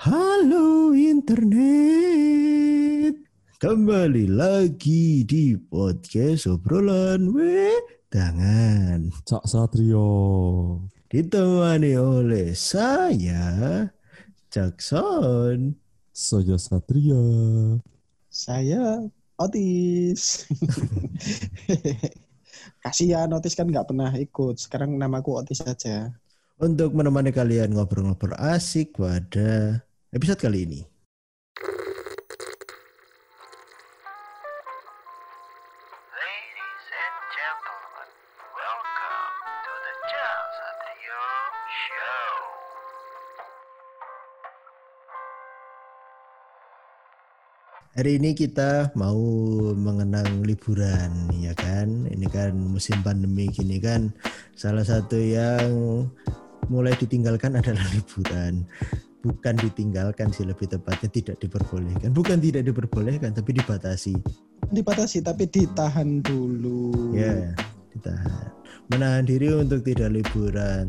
Halo internet, kembali lagi di podcast obrolan wedangan. Cak Satrio. Ditemani oleh saya, Jackson. Saya Satria. Saya Otis. Kasihan Otis kan nggak pernah ikut. Sekarang namaku Otis saja. Untuk menemani kalian ngobrol-ngobrol asik pada episode kali ini. Hari ini kita mau mengenang liburan, ya kan? Ini kan musim pandemi gini kan. Salah satu yang mulai ditinggalkan adalah liburan. Bukan ditinggalkan sih lebih tepatnya tidak diperbolehkan. Bukan tidak diperbolehkan tapi dibatasi. Dibatasi tapi ditahan dulu. Ya, ditahan. Menahan diri untuk tidak liburan.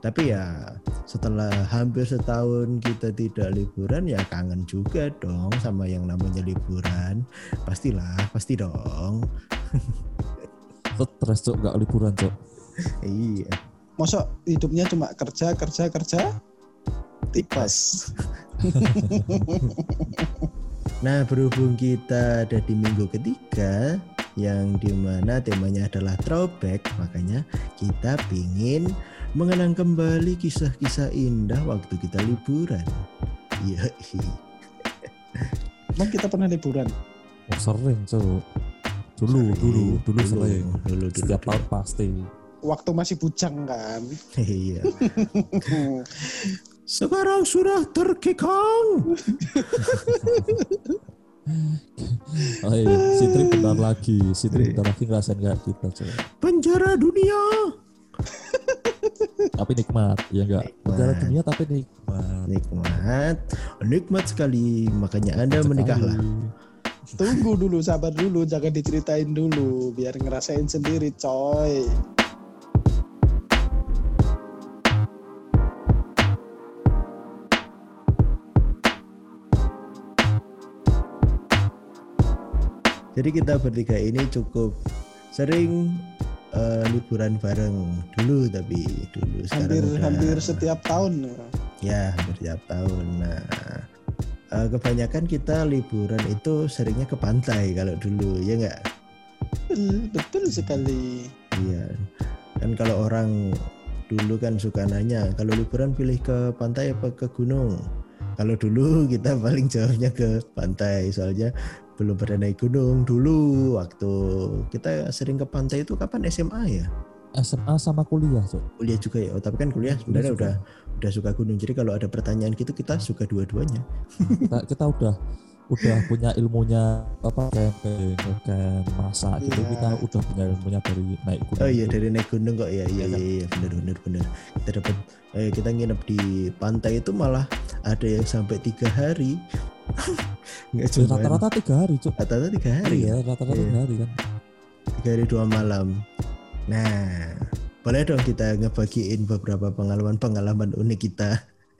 Tapi ya setelah hampir setahun kita tidak liburan ya kangen juga dong sama yang namanya liburan. Pastilah, pasti dong. Stres cok gak liburan cok. iya. Masa hidupnya cuma kerja, kerja, kerja? Tipes. Nah berhubung kita ada di minggu ketiga yang di mana temanya adalah throwback makanya kita pingin mengenang kembali kisah-kisah indah waktu kita liburan. Iya. Emang kita pernah liburan? Oh, sering cok. Dulu, dulu, dulu sering. dulu, dulu, Setiap dulu. tahun pasti. Waktu masih bujang kan? Iya. Sekarang sudah terkekang. Oh, iya. Sitri bentar lagi. Sitri Iya. bentar lagi ngerasain kayak kita cok. Penjara dunia. Tapi nikmat, ya enggak? Nikmat. Penjara dunia tapi nikmat. Nikmat. Nikmat sekali. Makanya Anda Sekali. menikahlah. Tunggu dulu, sabar dulu, jangan diceritain dulu, biar ngerasain sendiri, coy. Jadi kita bertiga ini cukup sering eh, liburan bareng dulu tapi dulu sekarang Hampir udah- hampir setiap tahun. ya hampir setiap tahun. Nah eh, kebanyakan kita liburan itu seringnya ke pantai kalau dulu ya enggak? Betul, betul sekali. Iya. Kan kalau orang dulu kan suka nanya kalau liburan pilih ke pantai apa ke gunung. Kalau dulu kita paling jawabnya ke pantai soalnya belum pernah naik gunung dulu waktu kita sering ke pantai itu kapan SMA ya? SMA sama kuliah cok. Kuliah juga ya. Oh, tapi kan kuliah sebenarnya udah udah suka gunung. Jadi kalau ada pertanyaan gitu kita suka dua-duanya. Kita, kita udah udah punya ilmunya apa camping, ngecamp, masak gitu. Iya. Kita udah punya ilmunya dari naik gunung. Oh iya dari naik gunung kok ya iya Iya iya kan? iya benar benar benar. Kita dapat eh, kita nginep di pantai itu malah ada yang sampai tiga hari. Nggak Ya, cuma Rata-rata tiga hari cok. rata-rata tiga hari ya. Iya, rata-rata Iya. tiga hari kan. Tiga hari dua malam. Nah boleh dong kita ngebagiin beberapa pengalaman-pengalaman unik kita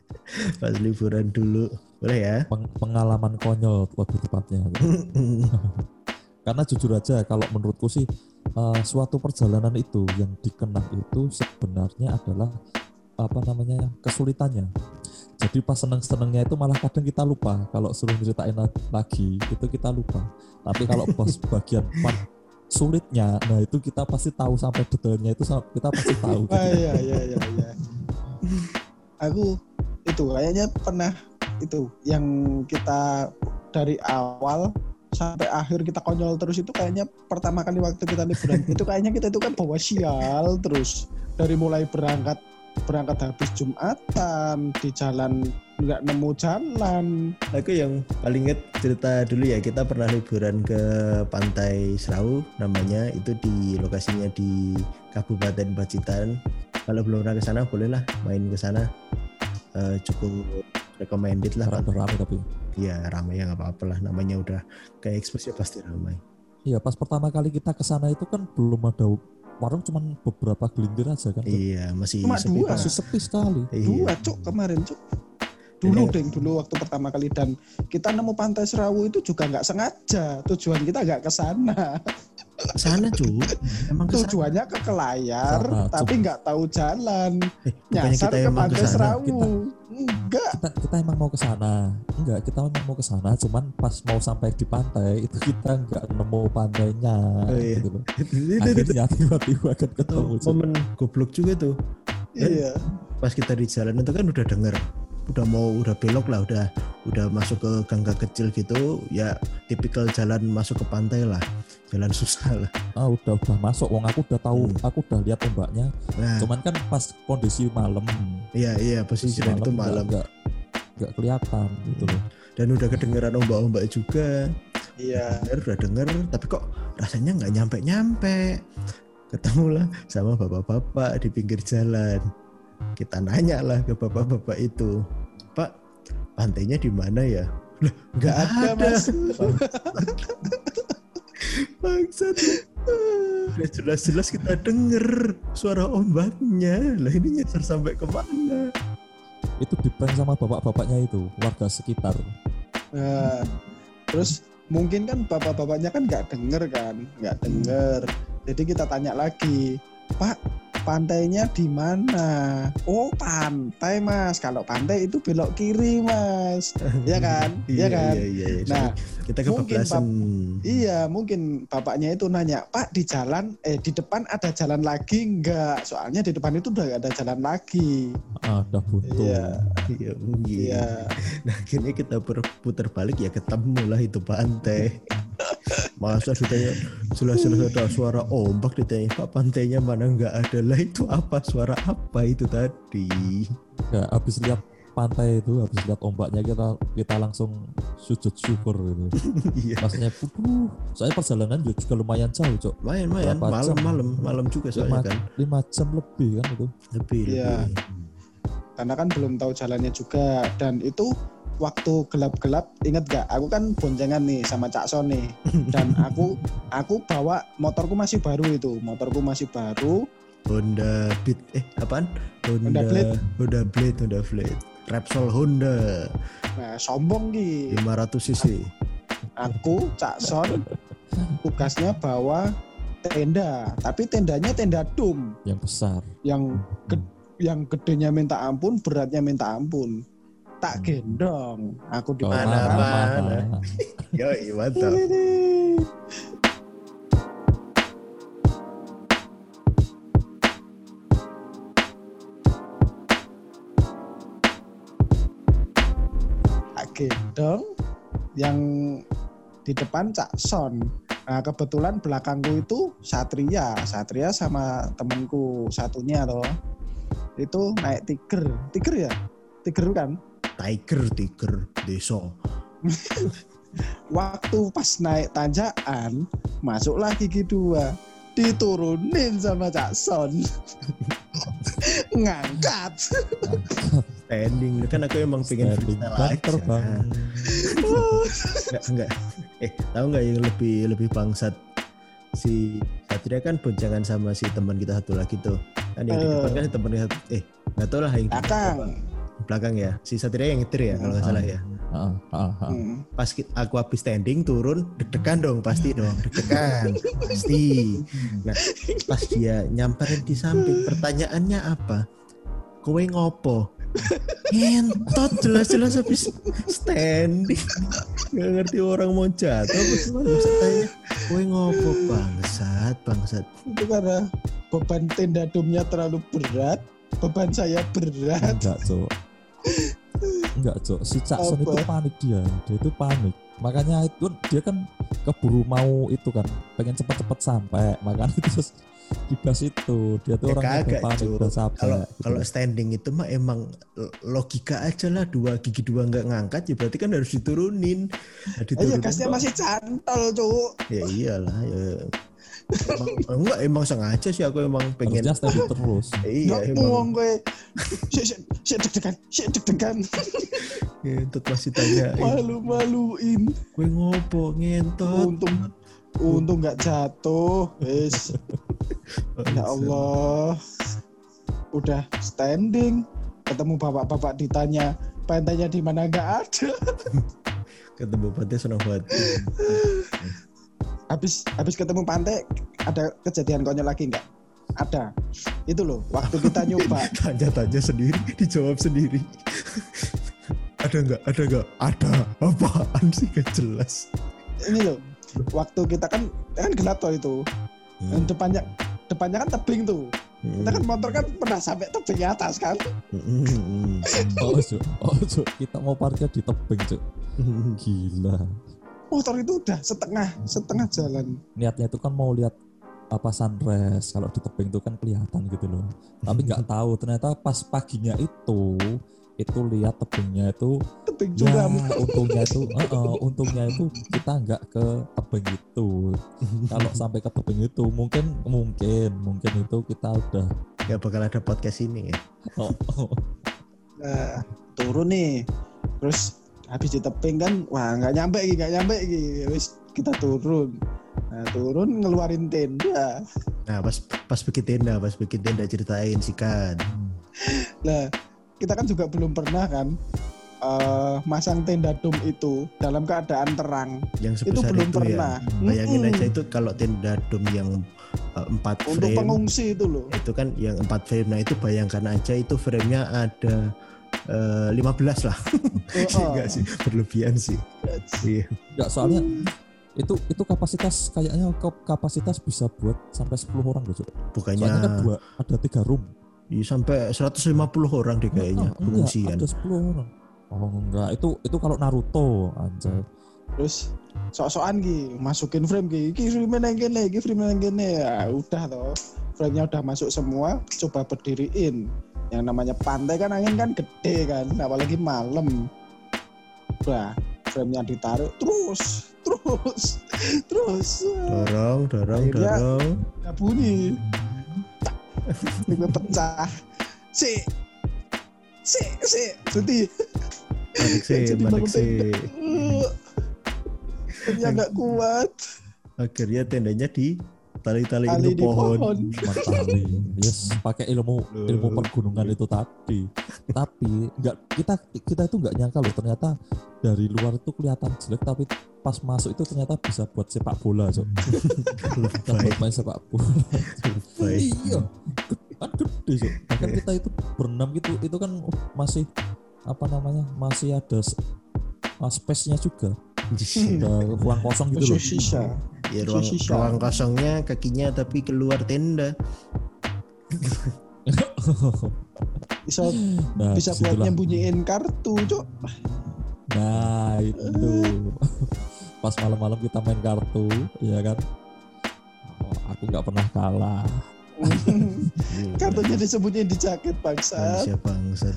pas liburan dulu. Boleh ya? Peng- pengalaman konyol lebih tepatnya. Karena jujur aja kalau menurutku sih eh, suatu perjalanan itu yang dikenang itu sebenarnya adalah apa namanya kesulitannya. Jadi pas seneng-senengnya itu malah kadang kita lupa kalau suruh ceritain la- lagi itu kita lupa. Tapi kalau pas bagian part sulitnya, nah itu kita pasti tahu sampai detailnya itu kita pasti tahu. Ah, iya, iya, iya, iya. Aku itu kayaknya pernah itu yang kita dari awal sampai akhir kita konyol terus itu kayaknya pertama kali waktu kita liburan itu kayaknya kita itu kan bawa sial terus dari mulai berangkat berangkat habis jumatan di jalan nggak nemu jalan Aku yang paling inget cerita dulu ya kita pernah liburan ke pantai Serau namanya itu di lokasinya di Kabupaten Pacitan. Kalau belum pernah ke sana bolehlah main ke sana. Eh, cukup recommended lah pantai. rame tapi. Ya ramai ya nggak apa-apa lah namanya udah kayak ekspos ya pasti ramai. Iya, pas pertama kali kita ke sana itu kan belum ada warung cuman beberapa gelintir aja kan. Iya, masih Cuma sepi dua. Sepi sekali. Iya. Dua cuk kemarin cuk. Dulu Iya. deng dulu waktu pertama kali dan kita nemu pantai Serawu itu juga nggak sengaja tujuan kita nggak ke sana Sana cu. Emang ke sana. tujuannya ke Kelayar Sana, tapi nggak tahu jalan Eh, nyasar kita ke emang ke pantai sana. Serawu enggak kita kita emang mau ke sana enggak kita memang mau ke sana cuman pas mau sampai di pantai itu kita enggak nemu pantainya Oh, iya. gitu loh Itu- itu- itu- akhirnya tiba-tiba kan ketemu Cuk. momen goblok juga tuh. Dan iya pas kita di jalan itu kan udah denger udah mau udah belok lah udah udah masuk ke gang-gang kecil gitu ya tipikal jalan masuk ke pantai lah. Jalan susah lah. Ah udah udah masuk. Wong aku udah tahu Hmm. aku udah lihat ombaknya. Nah. Cuman kan pas kondisi malam. Iya iya posisi kondisi jalan itu malam enggak enggak kelihatan gitu loh. Dan udah kedengeran ombak-ombak juga. Iya. Denger udah denger tapi kok rasanya nggak nyampe nyampe ketemulah sama bapak-bapak di pinggir jalan kita nanya lah ke bapak-bapak itu pak pantainya di mana ya? Nggak ada ada. Mas. Bangsat. Udah jelas-jelas kita denger suara ombaknya. Lah ini nyasar sampai ke mana? Itu diprank sama bapak-bapaknya itu warga sekitar. Nah, terus mungkin kan bapak-bapaknya kan nggak denger kan, nggak denger. Jadi kita tanya lagi, Pak, pantainya di mana? Oh pantai mas. Kalau pantai itu belok kiri mas. Iya kan? Iya kan? iya, iya, iya. Nah, kita mungkin, kebablasan Iya, mungkin bapaknya itu nanya, Pak di jalan, eh di depan ada jalan lagi enggak? Soalnya di depan itu udah ada jalan lagi. ah udah buntu Iya, iya mungkin iya. Nah akhirnya kita berputar balik ya ketemu lah itu pantai. Masa ditanya jelas-jelas ada suara ombak ditanya Pak pantainya mana nggak ada lah itu apa suara apa itu tadi? ya habis lihat pantai itu habis lihat ombaknya kita kita langsung sujud syukur gitu Iya. maksudnya puduh soalnya perjalanan juga, juga lumayan jauh cok main Berapa malam jam? malam malam juga lima, soalnya kan lima jam lebih kan itu lebih Iya. lebih. karena kan belum tahu jalannya juga dan itu waktu gelap-gelap inget gak? Aku kan boncengan nih sama Cak Son nih. Dan aku aku bawa motorku masih baru itu. Motorku masih baru. Honda Beat. Eh apaan? Honda Blade. Honda Blade Honda Blade. Repsol Honda. Nah sombong ki. 500 cc. aku Cak Son tugasnya bawa tenda. Tapi tendanya tenda dum. Yang besar. Yang ge- yang gedenya minta ampun beratnya minta ampun tak gendong aku di Oh, Mana, mana. Yo mantap. tak gendong yang di depan Cak Son. Nah kebetulan belakangku itu Satria, Satria sama temenku satunya loh. Itu naik tiger, tiger ya, tiger kan. Tiger Tiger Deso. Waktu pas naik tanjakan, masuklah gigi dua, diturunin sama Cak Son. Ngangkat. Standing kan aku emang pengen freestyle aja. terbang Enggak enggak. Eh tahu nggak yang lebih lebih bangsat si Satria kan boncengan sama si teman kita satu lagi tuh kan yang di Eh. depan kan si teman kita eh nggak tahu lah yang di Belakang. Belakang ya. Si Satria yang nyetir ya kalau nggak salah ya. Hmm. pas aku habis standing turun deg-degan dong pasti dong deg-degan pasti. Nah pas dia nyamperin di samping pertanyaannya apa? Kowe ngopo? Ngentot jelas-jelas habis standing. Nggak ngerti orang mau jatuh apa gimana maksudnya kowe ngopo bangsat bangsat? Itu karena beban tenda domnya terlalu berat beban saya berat. Enggak cok enggak cok. Si Cakson Apa? itu panik dia. Dia itu panik. Makanya itu dia kan keburu mau itu kan. Pengen cepet-cepet sampai. Makanya terus dibas itu. Dia tuh Ya udah kagak, panik udah capek kalau gitu. kalau standing itu mah emang logika aja lah. Dua gigi dua nggak ngangkat ya berarti kan harus diturunin. Nah, Iya diturunin gasnya kok. masih cantol cuk. Ya iyalah ya. Emang, enggak emang sengaja sih aku emang pengen. Harusnya terus. Iya emang. gue Sik deg-degan. Sik deg-degan. Ngentot masih tanya. Malu-maluin. Gue ngopo? Ngentot. Untung Untung nggak jatuh Wis. Ya Allah. Udah standing. Ketemu bapak-bapak ditanya pantainya di mana? Nggak ada. Ketemu pantai Senopati. Habis habis ketemu pantai ada kejadian konyol lagi nggak? Ada. Itu loh, waktu kita nyoba Tanya-tanya sendiri, dijawab sendiri. ada nggak? Ada nggak? Ada. Apaan sih? Gak jelas. ini loh, waktu kita kan kan gelap tuh itu. Dan depannya depannya kan tebing tuh. Kita kan motor kan pernah sampai tebing atas kan. Hmm. Oh, Cuk. Oh, Cuk. Kita mau parkir di tebing, Cuk. Gila. Motor itu udah setengah setengah jalan. Niatnya itu kan mau lihat apa sunrise kalau di tebing itu kan kelihatan gitu loh. Tapi nggak tahu ternyata pas paginya itu itu lihat tebingnya itu Tebing ya curam. untungnya itu eh, eh, untungnya itu kita nggak ke tebing itu kalau sampai ke tebing itu mungkin mungkin mungkin itu kita udah Gak bakal ada podcast ini ya. oh, oh, Nah, turun nih. Terus habis di tebing kan, wah nggak nyampe lagi, nggak nyampe lagi. Wis kita turun. Nah, turun ngeluarin tenda. Nah pas pas bikin tenda, pas bikin tenda ceritain sikat. Lah, kita kan juga belum pernah kan eh, masang tenda dom itu dalam keadaan terang. Yang Itu belum itu, pernah. ya. Bayangin Mm-mm. aja itu kalau tenda dom yang uh, empat Untuk frame pengungsi itu loh. itu kan yang empat frame. Nah itu bayangkan aja itu framenya ada eh, 15 lah. Oh, Enggak sih, berlebihan sih. Iya. nggak soalnya itu itu kapasitas kayaknya kapasitas bisa buat sampai 10 orang loh. Bukannya soalnya kan dua ada tiga room iya, sampai 150 orang deh kayaknya enggak, pengungsian. ada 10 orang oh enggak itu itu kalau Naruto anjay Terus sok-sokan ki masukin frame ki, ki frame nang kene, ki frame nang kene. Ya udah toh. Frame-nya udah masuk semua, coba berdiriin. Yang namanya pantai kan angin kan gede kan, apalagi malam. Udah, frame-nya ditaruh terus, terus, terus. Dorong, dorong, Akhirnya- dorong. Nggak bunyi. Tiba pecah. Si, si, si, jadi Jadi bangun sih. Frame-nya nggak kuat. Akhirnya tendanya di tali-tali Tali itu di pohon. pohon. matahari yes pakai ilmu ilmu pergunungan itu tadi. Tapi nggak kita kita itu nggak nyangka loh ternyata dari luar itu kelihatan jelek tapi pas masuk itu ternyata bisa buat sepak bola so buat main sepak bola. Iya kan gede so bahkan kita itu berenam gitu itu kan masih apa namanya masih ada s- space-nya juga. Ada ruang kosong gitu loh. Ya ruang, ruang kosongnya kakinya tapi keluar tenda. Bisa nah bisa buat di situlah. nyembunyiin kartu, Cok. Nah itu pas malam-malam kita main kartu, ya kan? Oh, aku nggak pernah kalah. Kartunya disembunyiin di jaket bangsat. Manusia bangsat.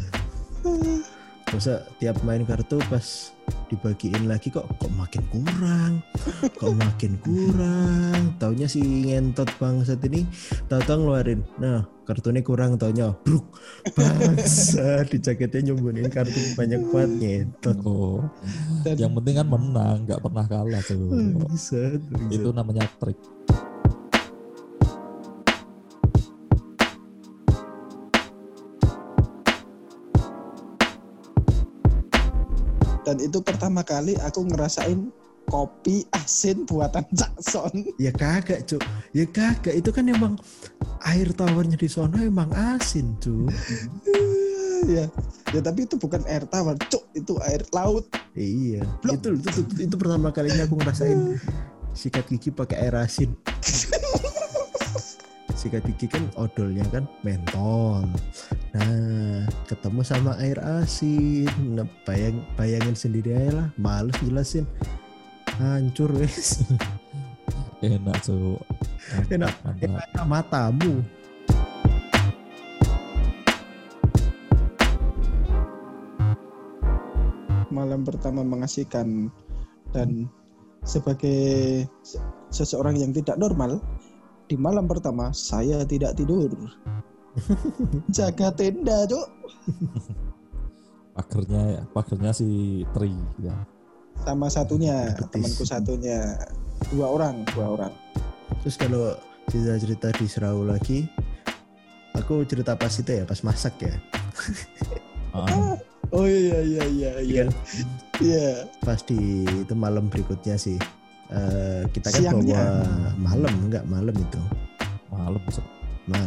Masa tiap main kartu pas dibagiin lagi kok kok makin kurang, kok makin kurang. Taunya si ngentot bangsat ini tahu-tahu ngeluarin. Nah kartunya kurang taunya bruk bangsa di jaketnya nyembunyiin kartu banyak banget ngentot. Oh, Dan yang penting kan menang, nggak pernah kalah tuh. Bangsat, bangsat. Itu namanya trik. Dan itu pertama kali aku ngerasain kopi asin buatan Jackson. Ya kagak cuk Ya kagak Itu kan emang Air tawarnya di sono emang asin cuk ya. Ya tapi itu bukan air tawar, Cuk. Itu air laut. Iya itu, itu, itu, itu pertama kalinya aku ngerasain Sikat gigi pakai air asin Sikat gigi kan odolnya kan mentol Nah ketemu sama air asin nah, bayang, Bayangin sendiri aja lah Males jelasin Hancur wes Enak tuh. Enak. Mantap. Matamu Malam pertama mengasihkan dan sebagai se- seseorang yang tidak normal di malam pertama saya tidak tidur. Jaga tenda, Cuk. Pagernya ya, pagernya si Tri ya. Sama satunya, temanku satunya. Dua orang, dua orang. Terus kalau cerita-cerita di Serau lagi, aku cerita pas itu ya, pas masak ya. Ah, Oh iya iya iya iya. Iya. Iya. pasti itu malam berikutnya sih Eh, kita kan Siangnya. bawa malam enggak malam itu malam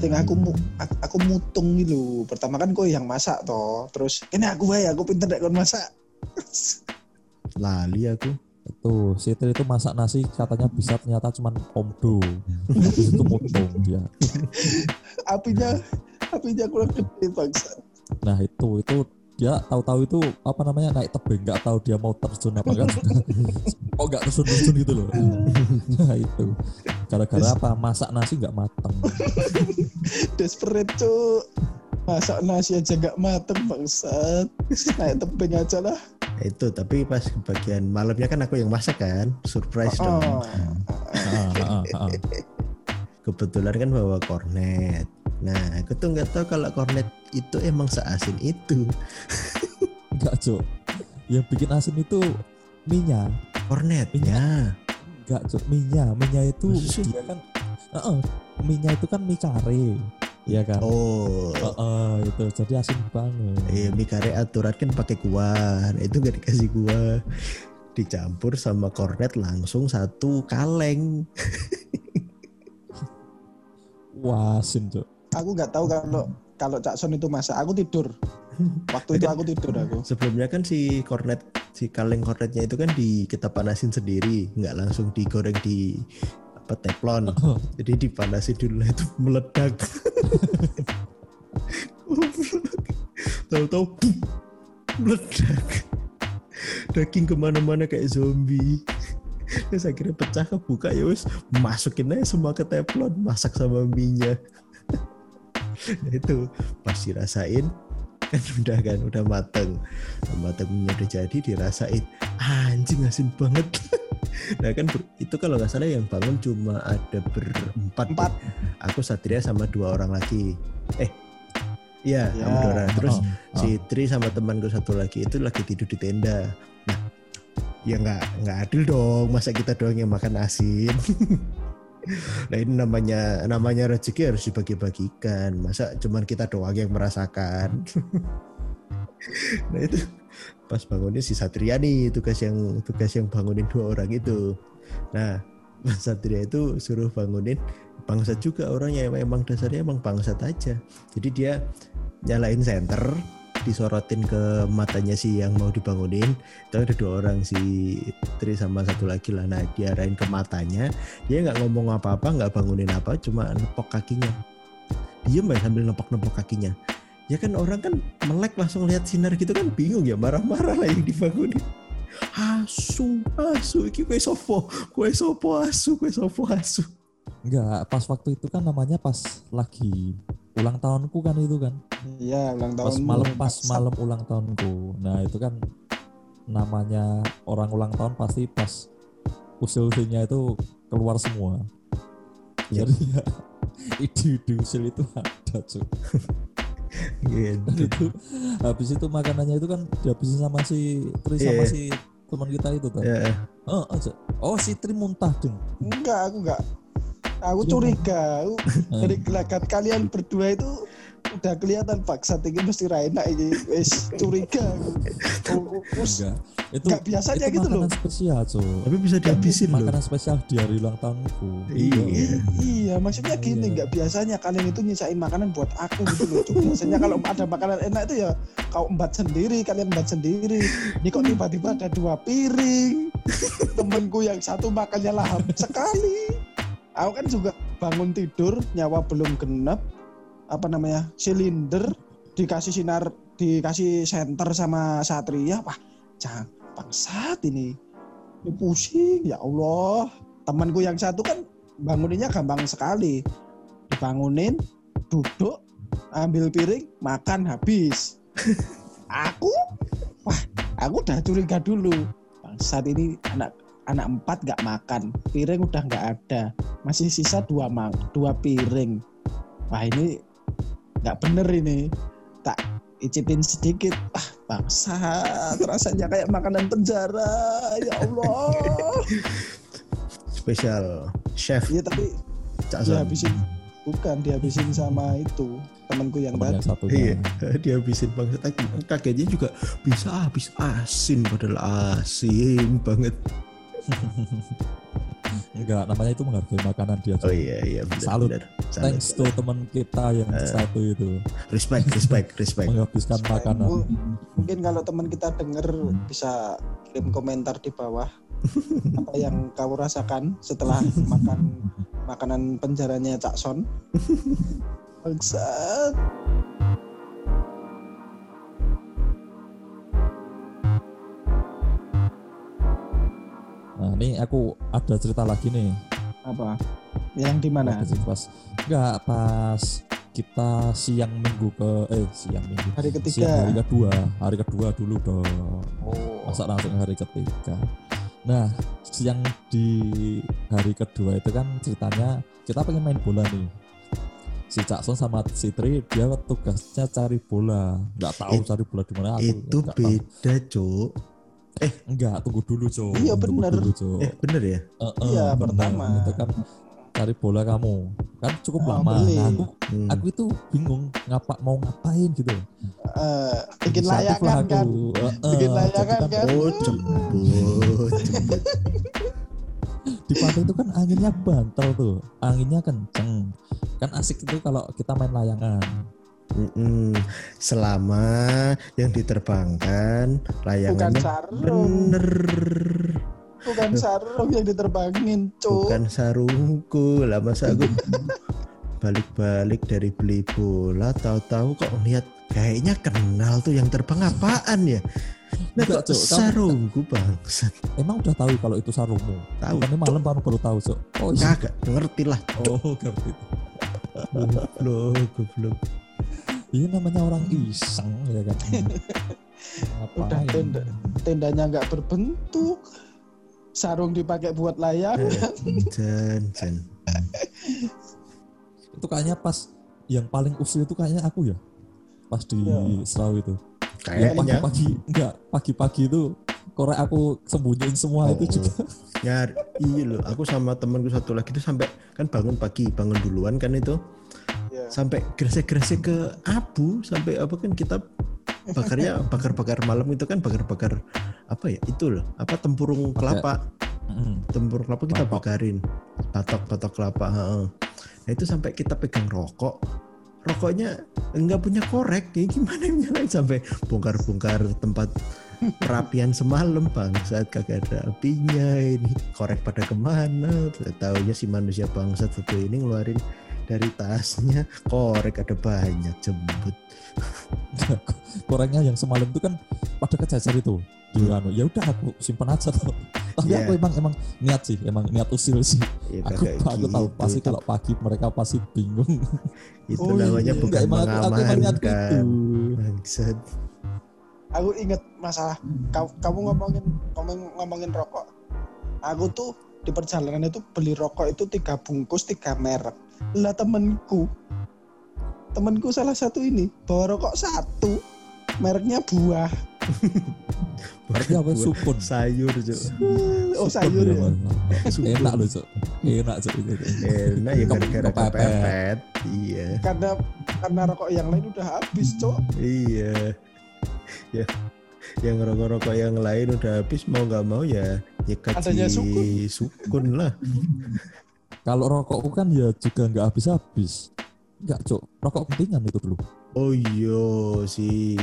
Sing aku mu, aku, aku mutung gitu. Pertama kan kowe yang masak toh. Terus ini aku wae aku pinter kon masak. lali aku itu si Tri itu masak nasi katanya bisa ternyata cuman omdo habis itu motong dia apinya apinya kurang gede bangsa. nah itu itu dia tahu-tahu itu apa namanya naik tebing nggak tahu dia mau terjun apa kan kok nggak terjun terjun gitu loh nah itu gara-gara apa masak nasi nggak matang Desperate cuk. Masak nasi aja gak mateng bangsat. Naik tebing aja lah. itu tapi pas bagian malamnya kan aku yang masak kan surprise dong Oh. Ah, ah, ah, ah. kebetulan kan bawa kornet nah aku tuh nggak tahu kalau kornet itu emang seasin itu. Nggak cok yang bikin asin itu minyak. Kornetnya nggak cok minyak. Minyak itu sih? dia kan Heeh, minyak itu kan mie kare ya kan? Oh. Heeh, itu jadi asin banget. Iya, mie kare aturan kan pakai kuah. Nah, itu gak dikasih kuah. Dicampur sama kornet langsung satu kaleng. wah asin cok Aku nggak tahu kalau kalau Cak Son itu masak. Aku tidur. Waktu itu aku tidur aku. Sebelumnya kan si kornet, si kaleng kornetnya itu kan di kita panasin sendiri, nggak langsung digoreng di apa teflon. Jadi dipanasin dulu itu meledak. Tahu-tahu meledak. Daging ke mana-mana kayak zombie. Terus akhirnya pecah kebuka ya wis masukin aja semua ke teflon masak sama minyak. Nah itu pas dirasain kan udah kan udah mateng. Mateng minyak udah jadi dirasain anjing asin banget. Nah kan itu kalau nggak salah yang bangun cuma ada berempat Empat. ya. aku Satria sama dua orang lagi. Eh iya Ya. sama dua orang. Terus Heeh, si Tri sama temanku satu lagi itu lagi tidur di tenda. Nah ya nggak nggak adil dong masa kita doang yang makan asin nah ini namanya namanya rezeki harus dibagi-bagikan. Masa cuman kita doang yang merasakan? Nah itu pas bangunnya si Satria nih tugas yang tugas yang bangunin dua orang itu. Nah Mas Satria itu suruh bangunin bangsat juga orangnya. Emang, dasarnya emang bangsat aja. Jadi dia nyalain senter disorotin ke matanya si yang mau dibangunin. Itu ada dua orang si Tri sama satu lagi lah. Nah diarahin ke matanya. Dia nggak ngomong apa-apa nggak bangunin apa cuma nepok kakinya. Diem ya sambil nepok-nepok kakinya. Ya kan orang kan melek langsung lihat sinar gitu kan bingung ya marah-marah lah yang dibangunin. Asu asu iki kue sopo kue sopo asu kue sopo asu Enggak, pas waktu itu kan namanya pas lagi ulang tahunku kan itu kan. Iya, ulang tahun. Pas malam pas malam ulang tahunku. Nah, itu kan namanya orang ulang tahun pasti pas usil-usilnya itu keluar semua. Ya. Jadi ya ide-ide usil itu ada cuy. Dan gitu itu habis itu makanannya itu kan dihabisin sama si Tri sama Iya. si teman kita itu tuh. ya Oh, aja. Oh, si Tri muntah ding. Enggak, aku enggak. Aku Iya, curiga. Aku Eh. dari gelagat kalian berdua itu udah kelihatan paksa tinggi mesti ra enak ini. Wes curiga. Oh, Terus Enggak. Itu enggak biasanya itu gitu loh. makanan spesial, cuy. tapi bisa dihabisin loh Makanan spesial di hari ulang tahunku. Iya. Iya, maksudnya gini, Iya. nggak biasanya kalian itu nyisain makanan buat aku gitu loh. Cuk. Biasanya kalau ada makanan enak itu ya kau embat sendiri, kalian embat sendiri. Ini kok tiba-tiba ada dua piring. Temenku yang satu makannya lahap sekali. Aku kan juga bangun tidur, nyawa belum genep, apa namanya, silinder, dikasih sinar, dikasih senter sama Satria, wah, jangan bangsat ini. Ini pusing, ya Allah. Temanku yang satu kan banguninnya gampang sekali. Dibangunin duduk ambil piring makan habis. Aku? Wah aku udah curiga dulu. Saat ini anak anak empat nggak makan piring udah nggak ada. Masih sisa dua mang dua piring. Wah ini nggak bener ini. Tak icipin sedikit. Ah bangsa rasanya kayak makanan penjara. Ya Allah. Spesial chef. Iya tapi Cak ya Son. habisin Bukan dihabisin sama itu temanku yang teman tadi. Iya, dihabisin banget. Kagetnya juga bisa habis asin padahal asin banget. enggak namanya itu menghargai makanan dia Oh iya iya benar. Salut. benar. Salut, thanks to teman kita yang Eh. satu itu Respect, respect, respect. menghabiskan makanan Bu, mungkin kalau teman kita denger bisa kirim komentar di bawah apa yang kau rasakan setelah makan makanan penjaranya Cak Son. Bangsat. Nah ini aku ada cerita lagi nih Apa? Yang di mana? Pas enggak pas kita siang minggu ke eh siang minggu Hari siang ketiga. hari kedua hari kedua dulu dong Oh. masa langsung hari ketiga nah siang di hari kedua itu kan ceritanya kita pengen main bola nih si Cakson sama si Tri dia tugasnya cari bola nggak tahu It- cari bola di mana Itu beda, Cuk. Enggak tunggu dulu cok Iya, Tunggu bener. dulu, Cok. Eh, bener ya? Eh, eh, Iya, bener. pertama. itu kan cari bola kamu kan cukup Oh, lama beli. nah, aku Hmm. aku itu bingung ngapa mau ngapain gitu Eh, bikin aku. kan. Eh, eh, Bikin jadi layangan kan kan. Oh, jemput. di pantai itu kan anginnya bantal tuh anginnya kenceng kan asik itu kalau kita main layangan Mm-mm. Selama yang diterbangkan Bukan layangannya sarung. bener. Bukan sarung yang diterbangin, Cuk. Bukan sarungku. Lah masa aku balik-balik dari beli bola tahu-tahu kok lihat kayaknya kenal tuh yang terbang apaan ya? Nah Enggak, kok. Kamu- sarungku bangsat. emang udah tahu kalau itu sarungmu Tahu. bukannya malam baru baru tahu cok oh iya Kagak ngerti lah. oh ngerti Goblok, goblok. Ini namanya orang iseng ya kan Udah tenda, tendanya nggak berbentuk. Sarung dipakai buat layang. Jan, jan. itu kayaknya pas yang paling usil itu kayaknya aku ya pas di Iya. Serau itu yang Kayaknya pagi-pagi enggak pagi-pagi itu korek aku sembunyiin semua Oh, itu juga nyari iya loh aku sama temanku satu lagi itu sampai kan bangun pagi bangun duluan kan itu Ya. sampai gresek-gresek ke abu sampai apa kan kita bakarnya bakar-bakar malam itu kan bakar-bakar apa ya itu loh apa tempurung kelapa. Tempurung kelapa kita bakarin batok batok kelapa nah itu sampai kita pegang rokok. Rokoknya nggak punya korek ya gimana nyalain? Sampai bongkar-bongkar tempat perapian semalam bang saat kagak ada apinya ini. Korek pada ke mana? Taunya si manusia bangsat satu ini ngeluarin dari tasnya korek ada banyak jemput koreknya yang semalam itu kan pada kecacar itu di anu ya udah aku simpan aja tuh tapi Iya. aku emang emang niat sih emang niat usil sih ya aku aku tahu gitu. pasti Itu- kalau pagi mereka pasti bingung itu Oh, iya. namanya Enggak, bukan emang aku, aku emang niat gitu mengamankan bangsat Aku inget masalah kau- kamu ngomongin ngomong, ngomongin rokok. Aku tuh di perjalanan itu beli rokok itu tiga bungkus tiga merek. Lah temenku, temenku salah satu ini bawa rokok satu, mereknya buah. berarti apa supun sayur Cuk. Oh sayur ya. Enak loh cok enak cok enak ya gara-gara kepepet. kepepet iya Karena karena rokok yang lain udah habis, cok. Iya. Ya. Yang rokok-rokok yang lain udah habis mau nggak mau ya ya kaji sukun. sukun lah. kalau rokokku kan ya juga nggak habis-habis. Nggak cok rokok pentingan itu dulu. Oh iya si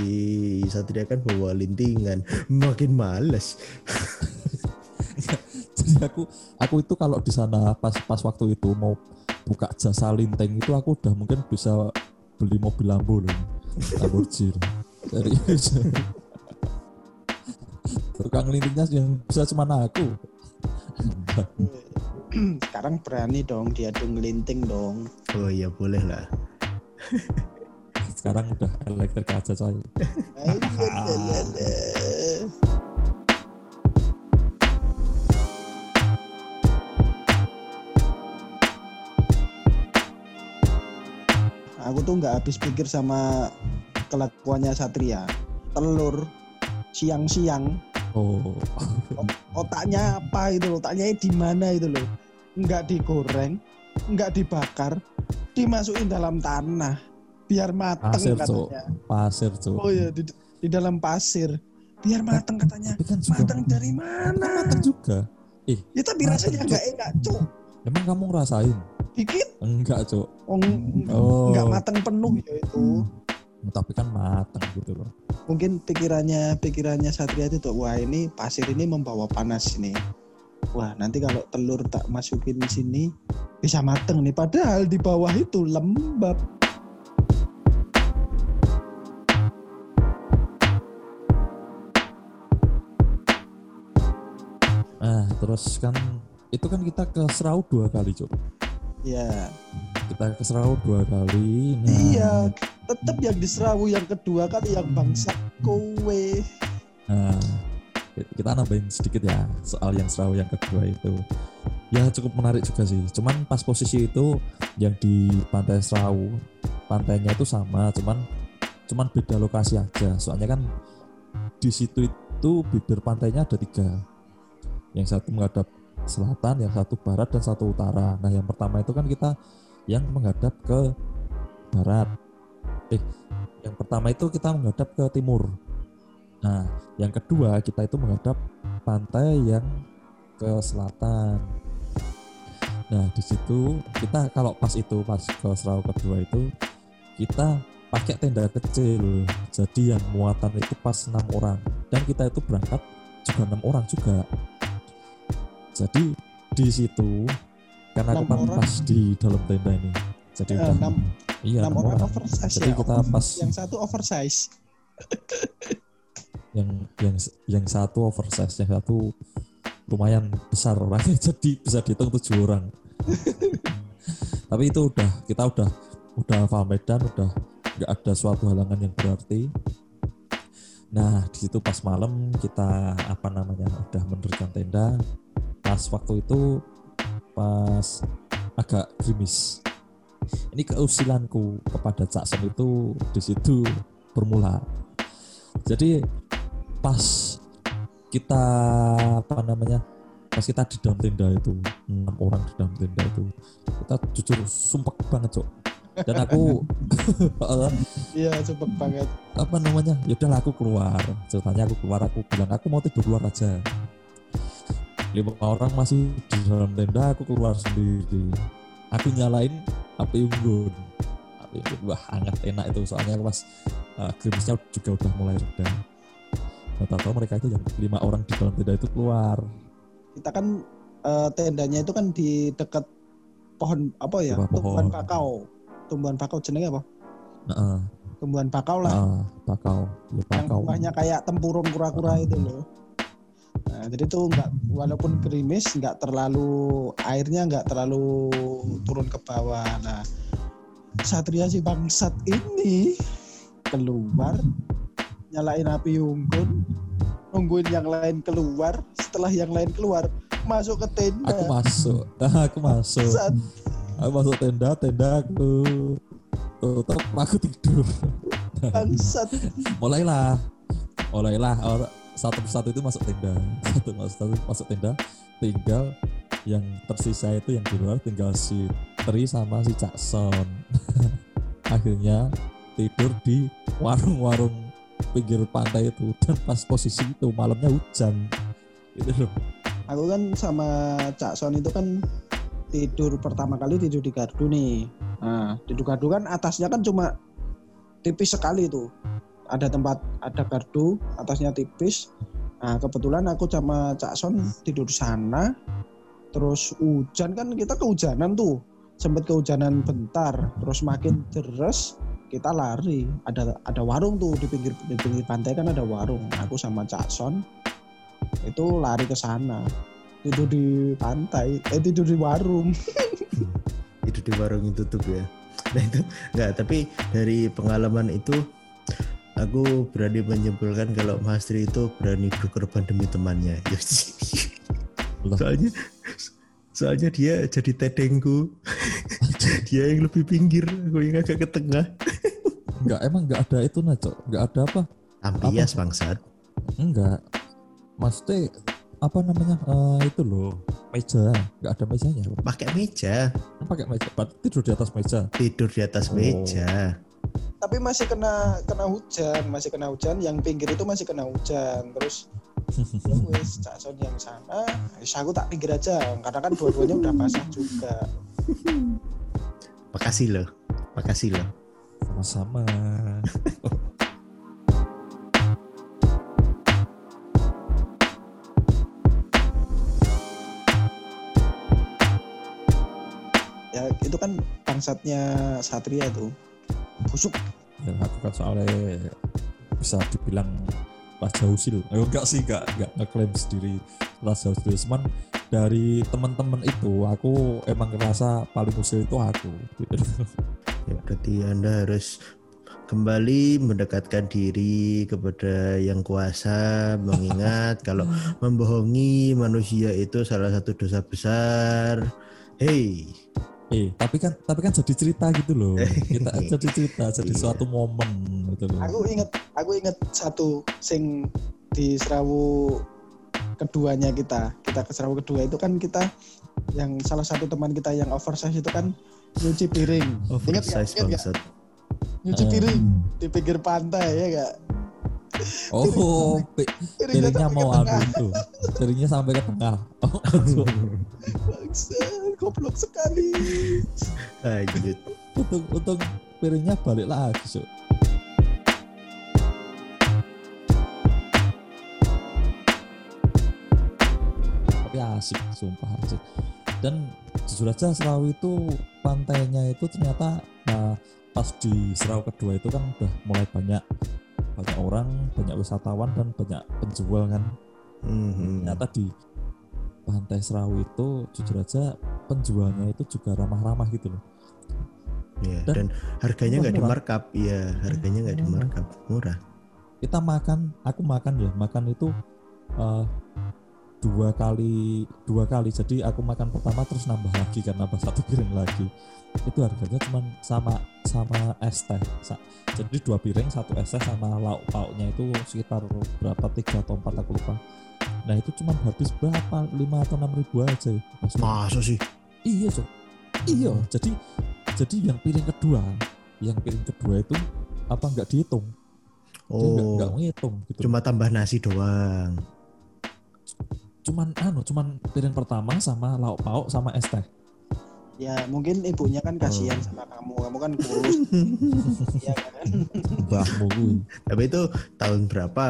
Satria kan bawa lintingan. Makin males. jadi aku aku itu kalau di sana pas pas waktu itu mau buka jasa linting itu aku udah mungkin bisa beli mobil Lambo loh. Lamborghini. Serius tukang lintingnya yang bisa cuma aku Sekarang berani dong diadu ngelinting dong. Oh iya boleh lah. sekarang udah elektrik aja coy Aku tuh nggak habis pikir sama kelakuannya Satria. Telur siang-siang oh otaknya apa itu loh, otaknya di mana itu loh. Nggak digoreng, nggak dibakar, dimasukin dalam tanah biar mateng Pasir, katanya. Pasir, Cuk. Oh iya di, di dalam pasir biar mateng katanya. Tapi kan juga Mateng dari mana? matang juga. Ya tapi Mateng, rasanya nggak enak, cuk. Emang kamu ngerasain? Dikit, Enggak, Cuk. oh, Oh. nggak mateng penuh ya itu. Tapi kan matang gitu loh. Mungkin pikirannya pikirannya Satria itu tuh, wah ini pasir ini membawa panas ini. Wah nanti kalau telur tak masukin di sini bisa mateng nih. Padahal di bawah itu lembab. Nah, terus kan itu kan kita ke Serau dua kali, Cuk. Ya, Kita ke Serau dua kali. Nah, iya. Tetap yang di Serawu yang kedua kali yang bangsa kowe. Nah, kita nambahin sedikit ya soal yang Serau yang kedua itu. Ya cukup menarik juga sih. Cuman pas posisi itu yang di pantai Serau, pantainya itu sama, cuman cuman beda lokasi aja. Soalnya kan di situ itu bibir pantainya ada tiga. Yang satu menghadap selatan, yang satu barat dan satu utara. Nah yang pertama itu kan kita yang menghadap ke barat. Eh, yang pertama itu kita menghadap ke timur. Nah, yang kedua kita itu menghadap pantai yang ke selatan. Nah, di situ kita kalau pas itu pas ke Serau kedua itu kita pakai tenda kecil. Jadi yang muatan itu pas enam orang dan kita itu berangkat juga enam orang juga. Jadi di situ karena aku kan pas di dalam tenda ini. Jadi Eh, udah enam, iya enam enam orang orang. oversize Jadi ya. kita pas Yang satu oversize. yang yang yang satu oversize yang satu lumayan besar. Orangnya jadi bisa dihitung tujuh orang. Tapi itu udah kita udah udah hafal medan udah nggak ada suatu halangan yang berarti. Nah di situ pas malam kita apa namanya udah mendirikan tenda. Pas waktu itu pas agak gerimis. Ini keusilanku kepada Cak Son itu di situ bermula. Jadi pas kita apa namanya pas kita di dalam tenda itu enam orang di dalam tenda itu kita jujur sumpah banget cok. Dan aku Iya, cepet banget. apa namanya? Ya udahlah aku keluar. Ceritanya aku keluar aku bilang aku mau tidur luar aja. Lima orang masih di dalam tenda aku keluar sendiri. Aku nyalain api unggun. Api unggun wah hangat enak itu. Soalnya pas uh, gerimisnya juga udah mulai reda nah tahu mereka itu yang lima orang di dalam tenda itu keluar Kita kan eh, tendanya itu kan di dekat pohon apa ya? Bawah Tumbuhan pohon. kakao. Tumbuhan bakau jenenge apa? nah, Tumbuhan bakau lah. ah, bakau ya yang bakau buahnya kayak tempurung kura-kura itu loh. Nah, jadi tuh nggak walaupun gerimis nggak terlalu airnya nggak terlalu turun ke bawah. Nah, Satria si bangsat ini keluar nyalain api unggun nungguin yang lain keluar. Setelah yang lain keluar masuk ke tenda. Aku masuk. Nah, aku masuk. Bangsat. aku masuk tenda tenda aku. Tutup aku tidur. Bangsat. Mulailah. Mulailah. Orang satu persatu itu masuk tenda. Satu masuk satu masuk tenda. Tinggal yang tersisa itu yang di luar tinggal si Tri sama si Cak Son akhirnya tidur di warung-warung pinggir pantai itu dan pas posisi itu malamnya hujan gitu loh aku kan sama Cak Son itu kan tidur pertama kali tidur di gardu nih. Nah, di gardu kan atasnya kan cuma tipis sekali tuh. Ada tempat ada gardu, atasnya tipis. Nah, kebetulan aku sama Cak Son tidur sana. Terus hujan kan kita kehujanan tuh. Sempet kehujanan bentar, terus makin deres kita lari. Ada ada warung tuh di pinggir di pinggir pantai kan ada warung. Aku sama Cak Son itu lari ke sana. Tidur di pantai eh tidur di warung. Itu di warung itu tutup ya nah itu enggak tapi dari pengalaman itu aku berani menyimpulkan kalau Mas Tri itu berani berkorban demi temannya. Ya, soalnya soalnya dia jadi tedengku. Dia yang lebih pinggir aku yang agak ke tengah nggak emang nggak ada itu Naco nggak ada apa ambias bangsat Enggak. Maksudnya apa namanya? eh, itu loh. meja, nggak ada mejanya. pakai meja Pakai meja, berarti tidur di atas meja. tidur di atas Oh. meja Tapi masih kena kena hujan, masih kena hujan. Yang pinggir itu masih kena hujan. Terus ya wes Cakson yang sana, wis aku tak pinggir aja. Karena kan dua-duanya udah basah juga. makasih loh makasih loh Sama-sama. Ya itu kan bangsatnya Satria tuh. Busuk. Dan aku kan soalnya bisa dibilang Raja Usil. Eh, enggak sih, enggak, enggak ngeklaim sendiri Raja Usil. Cuman dari teman-teman itu, aku emang ngerasa paling usil itu aku. berarti anda harus kembali mendekatkan diri kepada yang kuasa mengingat kalau membohongi manusia itu salah satu dosa besar hei Eh, tapi kan tapi kan jadi cerita gitu loh. Kita jadi cerita, jadi Iya. suatu momen gitu loh. Aku inget, aku inget satu sing di Serawu keduanya kita. Kita ke Serawu kedua itu kan kita yang salah satu teman kita yang oversize itu kan nyuci piring. Ingat nggak? oversize Ingat bangsat Nyuci Eh. piring di pinggir pantai ya gak? Oh, pi- Piringnya mau tengah. itu. Piringnya sampai ke tengah. Oh. Bangsat, goblok sekali. lanjut untung untung piringnya balik lagi, Cuk. Tapi asik, sumpah asik. Dan jujur aja Serawi itu pantainya itu ternyata nah, pas di Serawi kedua itu kan udah mulai banyak banyak orang, banyak wisatawan dan banyak penjual kan. Mhm. Ternyata di pantai Serawi itu jujur aja penjualnya itu juga ramah-ramah gitu loh. Ya, Dan dan harganya nggak di murah. markup iya harganya nggak di Murah. markup murah kita makan aku makan ya makan itu eh, dua kali dua kali. Jadi aku makan pertama terus nambah lagi kan nambah satu piring lagi. Itu harganya cuma sama sama es teh. Jadi dua piring satu es teh sama lauk pauknya itu sekitar berapa tiga atau empat aku lupa. Nah itu cuma habis berapa? Lima atau enam ribu aja. Mas. masa sih. Iya Cok. iya jadi jadi yang piring kedua yang piring kedua itu apa nggak dihitung? Dia nggak oh. ngitung gitu. Cuma tambah nasi doang cuman anu cuman piring pertama sama lauk pauk sama es teh Ya mungkin ibunya kan kasihan sama kamu. Kamu kan kurus. Iya kan? mbahmu kuwi. tapi itu tahun berapa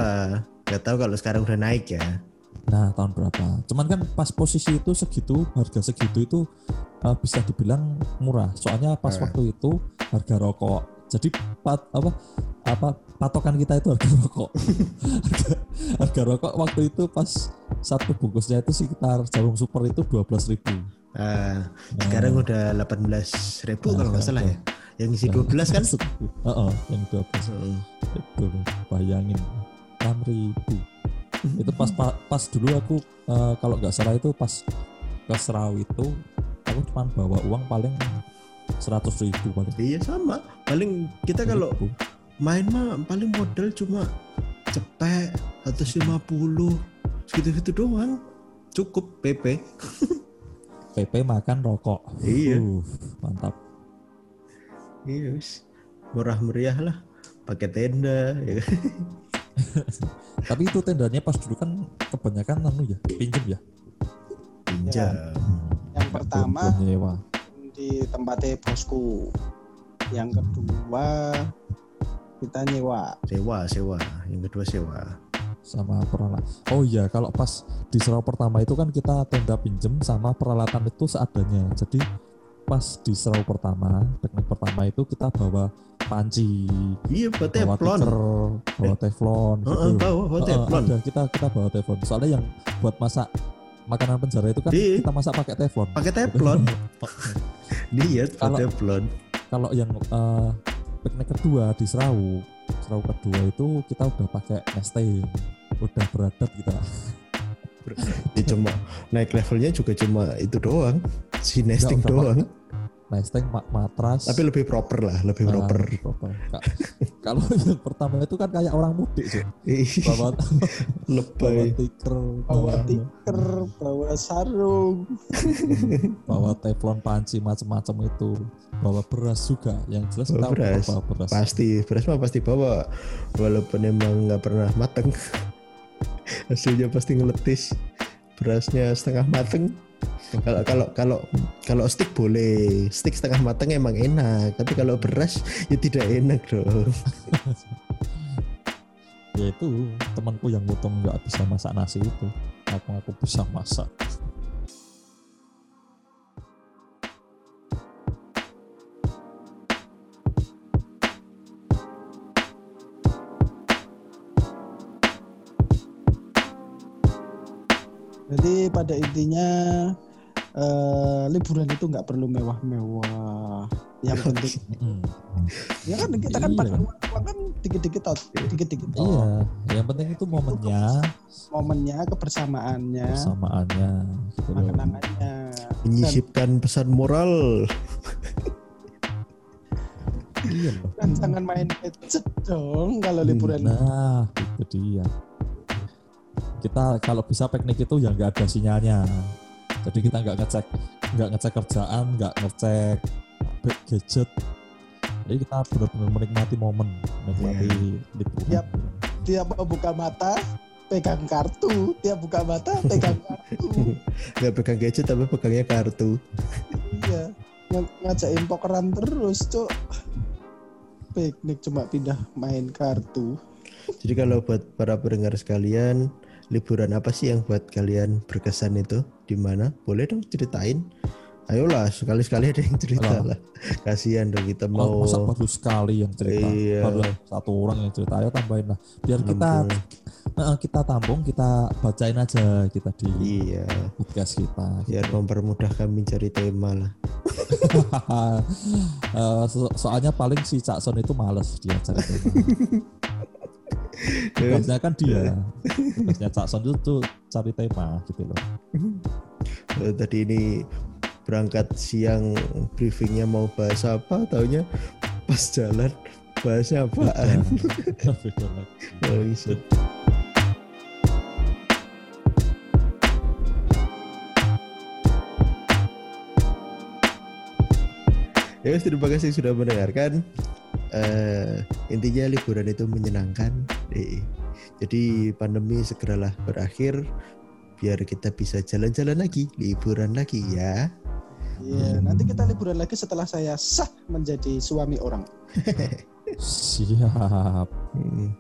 nggak tahu kalau sekarang udah naik ya nah tahun berapa cuman kan pas posisi itu segitu harga segitu itu uh, bisa dibilang murah soalnya pas Eh. waktu itu harga rokok jadi pat, apa apa patokan kita itu harga rokok. Harga, harga rokok waktu itu pas satu bungkusnya itu sekitar jarum super itu 12.000 ribu. Ah, sekarang udah 18.000 ribu Nah, kalau nggak salah ya. Yang isi 12 kan? Heeh, yang 12 Heeh. itu loh, bayangin 6000 itu pas pa- pas dulu aku eh, kalau nggak salah itu pas ke Serawi itu aku cuma bawa uang paling 100 ribu paling iya sama. Paling kita kalau main mah paling modal cuma cepet 150 segitu-gitu doang. Cukup PP PP makan rokok. Iya. Uh, mantap. Iya wis. murah meriah lah. Pakai tenda ya kan? tapi itu tendanya pas dulu kan kebanyakan anu ya pinjem ya? Pinjam. Yang pertama Belum nyewa di tempatnya bosku. Yang kedua kita nyewa. sewa sewa yang kedua sewa sama peralatan. Oh iya, kalau pas di serau pertama itu kan kita tenda pinjem sama peralatan itu seadanya. Jadi pas di serau pertama, teknik pertama itu kita bawa panci, iya bawa teflon bawa teflon gitu. Heeh, bawa bawa teflon ada kita kita bawa teflon. Soalnya yang buat masak makanan penjara itu kan Iya. kita masak pakai teflon. pakai teflon bawa Kalau- Kalau yang eh, piknik kedua di serau, serau kedua itu kita udah pakai nesting, udah beradab kita. ya cuma naik levelnya juga cuma itu doang. Si nesting udah, doang. nesting ma- matras tapi lebih proper lah lebih Ah, proper lebih proper. Ka- Kalau yang pertama itu kan kayak orang mudik sih. Ih, Bawa, bawa lebay bawa bawa, tikar bawa sarung bawa teflon panci macam-macam itu. Bawa beras juga. Yang jelas Bawa kita beras. bawa beras. pasti beras mah pasti bawa walaupun emang nggak pernah mateng hasilnya pasti ngeletis berasnya setengah mateng kalau kalau kalau kalau stick boleh stick setengah mateng emang enak tapi kalau beras ya tidak enak dong Ya itu temanku yang mutung nggak bisa masak nasi itu. Aku aku bisa masak. Jadi pada intinya eh, liburan itu nggak perlu mewah-mewah yang penting Mm. ya kan kita kan Iya. pakai uang kan dikit-dikit out dikit-dikit. Iya, yang penting itu momennya, momennya kebersamaannya gitu loh. kenangannya menyisipkan pesan moral Iya kan jangan main gadget dong kalau liburan Nah, itu dia. Kita kalau bisa piknik itu ya nggak ada sinyalnya. Jadi kita nggak ngecek, nggak ngecek kerjaan, nggak ngecek gadget. Jadi kita benar-benar menikmati momen, menikmati liburan. Yap. tiap mau buka mata pegang kartu tiap buka mata pegang kartu nggak pegang gadget tapi pegangnya kartu iya Ng- ngajakin pokeran terus cuk piknik cuma pindah main kartu jadi kalau buat para pendengar sekalian liburan apa sih yang buat kalian berkesan itu di mana boleh dong ceritain ayolah sekali-sekali ada yang cerita Alah. lah kasihan dong kita mau masa baru sekali yang cerita, Iya. baru satu orang yang cerita, ayo tambahin lah. Biar kita Ampun. Nah, kita tampung, kita bacain aja kita di iya podcast kita. biar mempermudah kami cari tema lah Eh, so- soalnya paling si Cak Son itu males dia cari tema. Tugasnya kan dia. Tugasnya Cak Son itu tuh cari tema gitu loh. Eh, tadi ini berangkat siang briefingnya mau bahas apa taunya pas jalan bahasnya apaan Beda lagi. Ya terima kasih sudah mendengarkan. Eh, intinya liburan itu menyenangkan. Eh, jadi pandemi segeralah berakhir biar kita bisa jalan-jalan lagi, liburan lagi ya. Iya, nanti kita liburan lagi setelah saya sah menjadi suami orang. Siap. Hmm.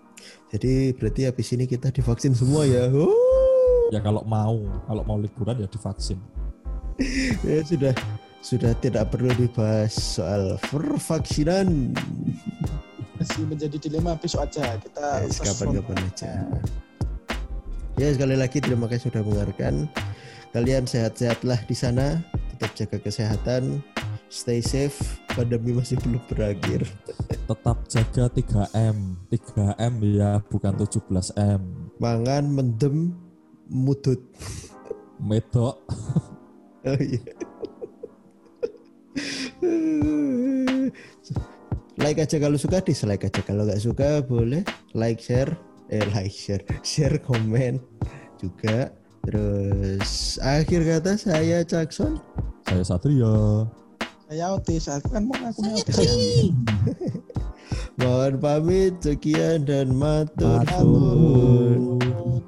Jadi berarti habis ini kita divaksin semua ya. Oh. Ya kalau mau, kalau mau liburan ya divaksin. ya sudah sudah tidak perlu dibahas soal pervaksinan Masih menjadi dilema besok aja. Kita Yes, kapan-kapan aja. Ya sekali lagi terima kasih sudah mendengarkan. Kalian sehat-sehatlah di sana. Tetap jaga kesehatan. Stay safe. Pandemi masih belum berakhir. Tetap jaga 3M. 3M ya, bukan 17M. mangan mendem mudut. Medok. oh iya like aja kalau suka dislike aja. Kalau nggak suka boleh like share. Eh like share. Share komen juga. Terus akhir kata saya Jackson. Saya Satria. Saya otis, aku kan mau ngaku otis. mohon pamit sekian dan matur. nuwun.